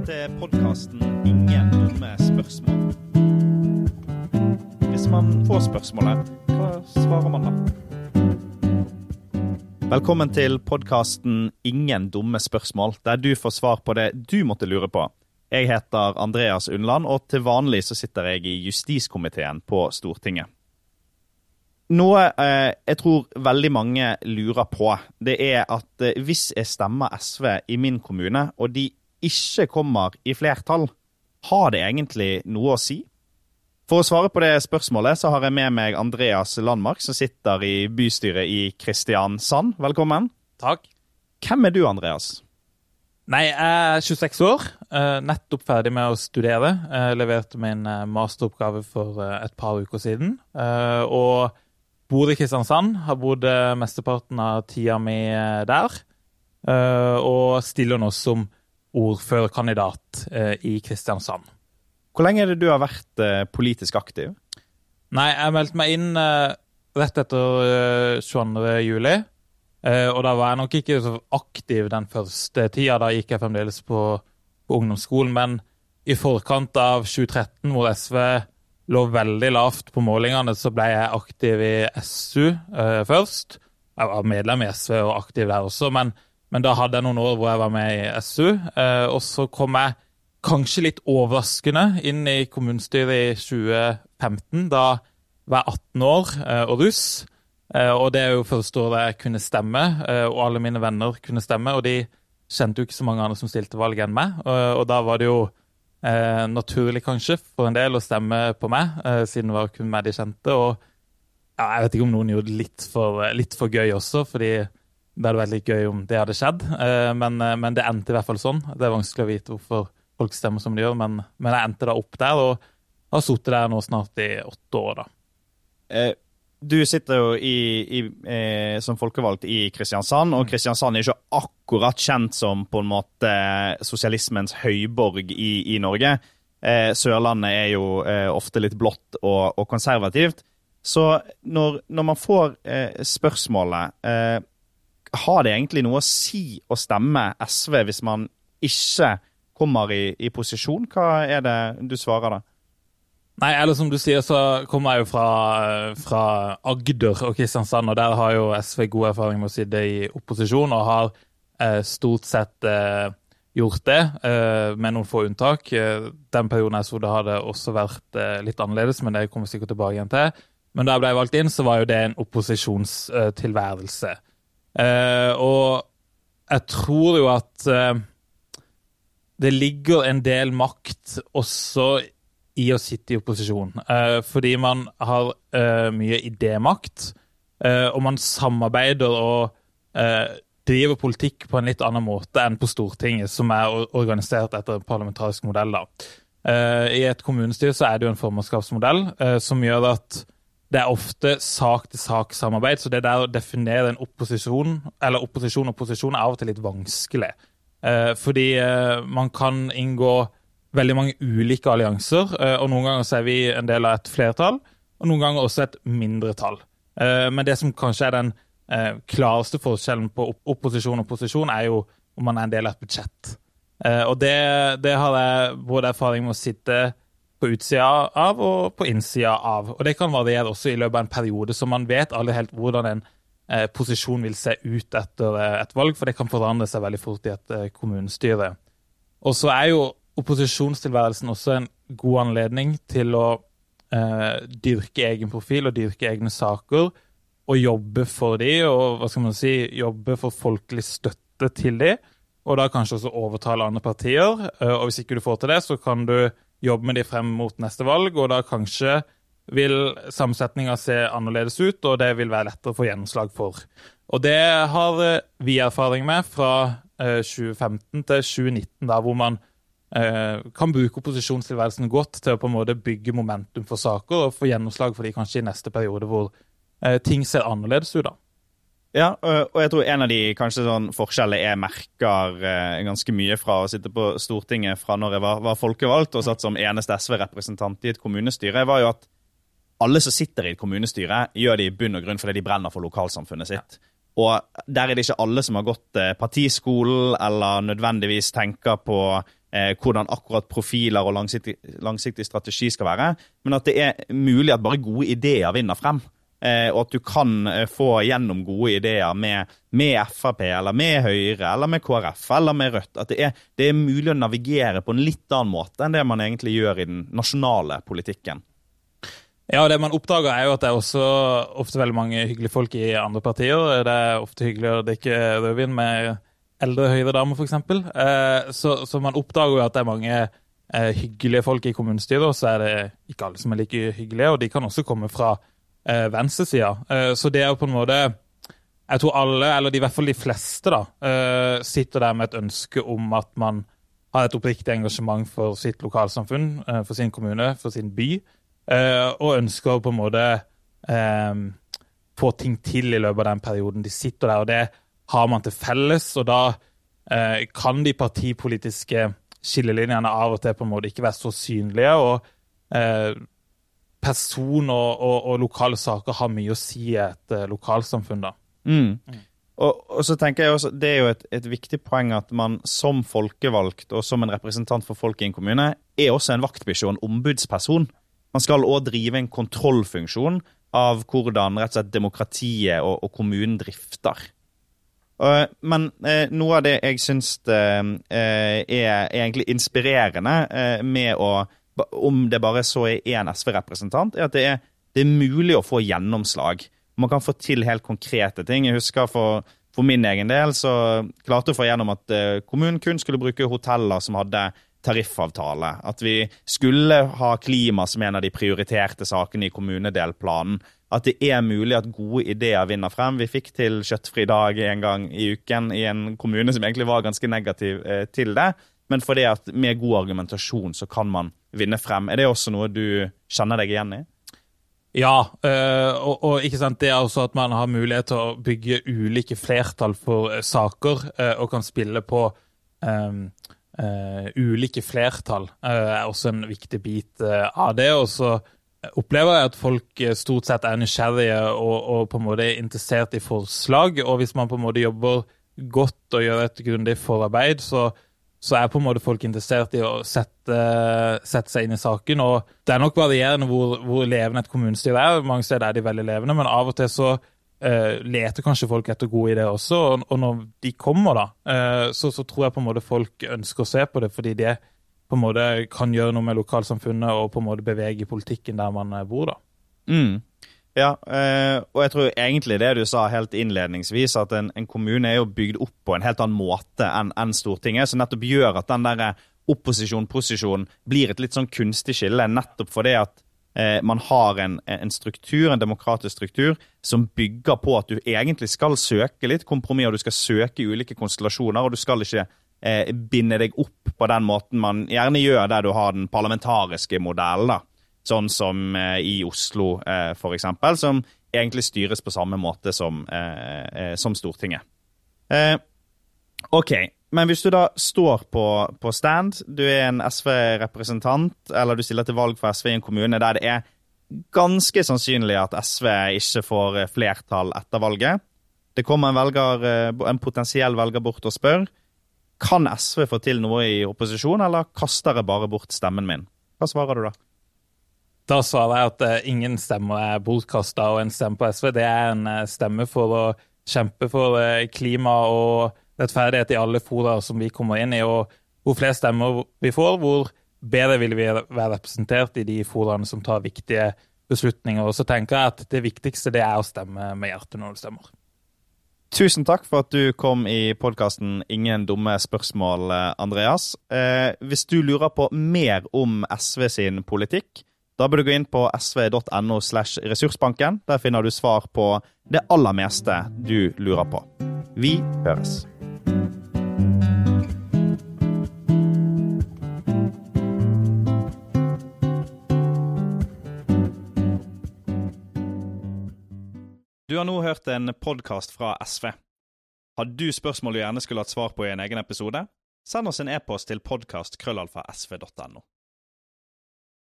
Dette er podkasten 'Ingen dumme spørsmål'. Hvis man får spørsmålet, hva svarer man da? Velkommen til podkasten 'Ingen dumme spørsmål', der du får svar på det du måtte lure på. Jeg heter Andreas Undland, og til vanlig så sitter jeg i justiskomiteen på Stortinget. Noe eh, jeg tror veldig mange lurer på, det er at eh, hvis jeg stemmer SV i min kommune, og de ikke kommer i flertall, har det egentlig noe å si? For å svare på det spørsmålet så har jeg med meg Andreas Landmark, som sitter i bystyret i Kristiansand. Velkommen. Takk. Hvem er du, Andreas? Nei, jeg er 26 år. eh, Nettopp ferdig med å studere. Jeg leverte min eh, masteroppgave for eh, et par uker siden. Og bor i Kristiansand. Har bodd mesteparten av tida mi der. Og stiller nå som ordførerkandidat eh, i Kristiansand. Hvor lenge er det du har vært eh, politisk aktiv? Nei, jeg meldte meg inn eh, rett etter eh, 22. juli. Eh, og da var jeg nok ikke så aktiv den første tida. Da gikk jeg fremdeles på, på ungdomsskolen. Men i forkant av 2013, hvor SV lå veldig lavt på målingene, så ble jeg aktiv i SU først. Jeg var medlem i SV og aktiv der også, men, men da hadde jeg noen år hvor jeg var med i SU. Eh, og så kom jeg kanskje litt overraskende inn i kommunestyret i 2015. Da var jeg 18 år eh, og russ. Eh, og det er jo første året jeg kunne stemme, og alle mine venner kunne stemme. Og de kjente jo ikke så mange andre som stilte valg enn meg. Og, da var det jo naturlig, kanskje, for en del å stemme på meg, siden det var kun meg de kjente. Og ja, jeg vet ikke om noen gjorde det litt for, litt for gøy også, fordi det hadde vært litt gøy om det hadde skjedd. Eh, men, eh, men det endte i hvert fall sånn. Det er vanskelig å vite hvorfor folk stemmer som de gjør, men, men jeg endte da opp der, og har sittet der nå snart i åtte år, da. Eh, du sitter jo i, i, eh, som folkevalgt i Kristiansand, og Kristiansand er ikke akkurat kjent som på en måte sosialismens høyborg i, i Norge. Eh, Sørlandet er jo eh, ofte litt blått og, og konservativt. Så når, når man får eh, spørsmålet eh, Har det egentlig noe å si å stemme SV hvis man ikke kommer i, i posisjon? Hva er det du svarer da? Nei, eller som du sier, så kommer jeg jo fra, fra Agder og Kristiansand, og der har jo SV god erfaring med å sitte i opposisjon, og har eh, stort sett eh, gjort det, eh, med noen få unntak. Eh, den perioden jeg så det, hadde også vært eh, litt annerledes, men det kommer vi sikkert tilbake igjen til. Men da jeg ble valgt inn, så var jo det en opposisjonstilværelse. Eh, og jeg tror jo at eh, det ligger en del makt også i å sitte i opposisjon. Eh, fordi man har mye idémakt, og man samarbeider og driver politikk på en litt annen måte enn på Stortinget, som er organisert etter en parlamentarisk modell. da. I et kommunestyre så er det jo en formannskapsmodell som gjør at det er ofte sak-til-sak-samarbeid, så det der å definere en opposisjon, eller opposisjon og posisjon, er av og til litt vanskelig. Eh, fordi eh, man kan inngå veldig mange ulike allianser, eh, og noen ganger så er vi en del av et flertall, og noen ganger også et mindretall. Eh, men det som kanskje er den eh, klareste forskjellen på opp opposisjon og posisjon, er jo om man er en del av et budsjett. Eh, og det, det har jeg både erfaring med å sitte på utsida av og på innsida av. Og det kan variere også i løpet av en periode, så man vet aldri helt hvordan en eh, posisjon vil se ut etter eh, et valg, for det kan forandre seg veldig fort i et eh, kommunestyre. Og så er jo opposisjonstilværelsen også en god anledning til å eh, dyrke egen profil og dyrke egne saker, og jobbe for de, og hva skal man si, jobbe for folkelig støtte til de, og da kanskje også overtale andre partier. Og hvis ikke du får til det, så kan du jobbe med de frem mot neste valg, og da kanskje vil sammensetninga se annerledes ut, og det vil være lettere å få gjennomslag for. Og det har eh, vi erfaring med fra eh, 2015 til 2019, da, hvor man eh, kan bruke opposisjonstilværelsen godt til å på en måte bygge momentum for saker og få gjennomslag for de kanskje i neste periode hvor eh, ting ser annerledes ut. da. Ja, og og jeg tror en av de kanskje sånn forskjellene jeg merker eh, ganske mye fra å sitte på Stortinget fra når jeg var, var folkevalgt og satt som eneste SV-representant i et kommunestyre, var jo at alle som sitter i et kommunestyre, gjør det i bunn og grunn fordi de brenner for lokalsamfunnet sitt. Og der er det ikke alle som har gått eh, partiskolen, eller nødvendigvis tenker på eh, hvordan akkurat profiler og langsiktig, langsiktig, strategi skal være, men at det er mulig at bare gode ideer vinner frem. Eh, og at du kan eh, få gjennom gode ideer med, med, Frp, eller med Høyre, eller med KrF, eller med Rødt. At det er, det er mulig å navigere på en litt annen måte enn det man egentlig gjør i den nasjonale politikken. Ja, det man oppdager er jo at det er også ofte veldig mange hyggelige folk i andre partier. Det er ofte hyggelig å drikke rødvin med eldre høyre damer, f.eks. Eh, så, så man oppdager jo at det er mange eh, hyggelige folk i kommunestyret, og så er det ikke alle som er like hyggelige, og de kan også komme fra eh, venstresida. Eh, så det er jo på en måte Jeg tror alle, eller i hvert fall de fleste, da, eh, sitter der med et ønske om at man har et oppriktig engasjement for sitt lokalsamfunn, eh, for sin kommune, for sin by. Uh, og ønsker å på en måte um, få ting til i løpet av den perioden de sitter der. og Det har man til felles, og da kan de partipolitiske skillelinjene av og til på en måte ikke være så synlige. og Person og, og, og, lokale saker har mye å si i et lokalsamfunn. da. Mm. Mm. Og, og, så tenker jeg også, Det er jo et, et, viktig poeng at man som folkevalgt og som en representant for folk i en kommune er også en vaktbikkje og en ombudsperson. Man skal òg drive en kontrollfunksjon av hvordan rett og slett demokratiet og, og kommunen drifter. Uh, men uh, noe av det jeg syns uh, er, er, egentlig inspirerende med å Om det bare så er én SV-representant, er at det er, det er, mulig å få gjennomslag. Man kan få til helt konkrete ting. Jeg husker for, for min egen del så klarte jeg å få gjennom at kommunen kun skulle bruke hoteller som hadde tariffavtale. At vi skulle ha klima som en av de prioriterte sakene i kommunedelplanen. At det er mulig at gode ideer vinner frem. Vi fikk til kjøttfri dag en gang i uken i en kommune som egentlig var ganske negativ eh, til det. Men fordi at med god argumentasjon så kan man vinne frem. Er det også noe du kjenner deg igjen i? Ja, øh, og, og, ikke sant, det er også at man har mulighet til å bygge ulike flertall for øh, saker, øh, og kan spille på um, Uh, ulike flertall er også en viktig bit av det. Og så opplever jeg at folk stort sett er nysgjerrige og, og, på en måte er interessert i forslag. Og hvis man på en måte jobber godt og gjør et grundig forarbeid, så, så, er på en måte folk interessert i å sette, sette, seg inn i saken. Og det er nok varierende hvor, hvor levende et kommunestyre er. Mange steder er de veldig levende, men av og til så uh, leter kanskje folk etter gode ideer også. Og, og når de kommer, da, uh, så, så, tror jeg på en måte folk ønsker å se på det, fordi det på en måte kan gjøre noe med lokalsamfunnet og på en måte bevege politikken der man eh, bor. da. Mm. Ja, uh, og jeg tror egentlig det du sa helt innledningsvis, at en, en, kommune er jo bygd opp på en helt annen måte enn en Stortinget, som nettopp gjør at den der opposisjon-posisjon blir et litt sånn kunstig skille, nettopp fordi at Eh, man har en, en, struktur, en demokratisk struktur, som bygger på at du egentlig skal søke litt kompromiss, og du skal søke ulike konstellasjoner, og du skal ikke eh, binde deg opp på den måten man gjerne gjør der du har den parlamentariske modellen. da. Sånn som eh, i Oslo, eh, f.eks., som egentlig styres på samme måte som, eh, som Stortinget. OK, men hvis du da står på, på stand, du er en SV-representant, eller du stiller til valg for SV i en kommune der det er ganske sannsynlig at SV ikke får flertall etter valget. Det kommer en, velger, en potensiell velger bort og spør kan SV få til noe i opposisjon, eller kaster jeg bare bort stemmen min? Hva svarer du da? Da svarer jeg at uh, ingen stemmer er bortkasta, og en stemme på SV det er en uh, stemme for å kjempe for uh, klima og rettferdighet i alle fora som vi kommer inn i. og Hvor flere stemmer vi får, hvor bedre vil vi være representert i de foraene som tar viktige beslutninger. Og så tenker jeg at det viktigste det er å stemme med hjertet når du stemmer. Tusen takk for at du kom i podkasten Ingen dumme spørsmål, Andreas. Eh, hvis du lurer på mer om SV sin politikk, da bør du gå inn på sv.no slash ressursbanken. Der finner du svar på det aller meste du lurer på. Vi høres. Du har nå hørt en podkast fra SV. Har du spørsmål du gjerne skulle hatt svar på i en egen episode? Send oss en e-post til podkastkrøllalfa.sv.no.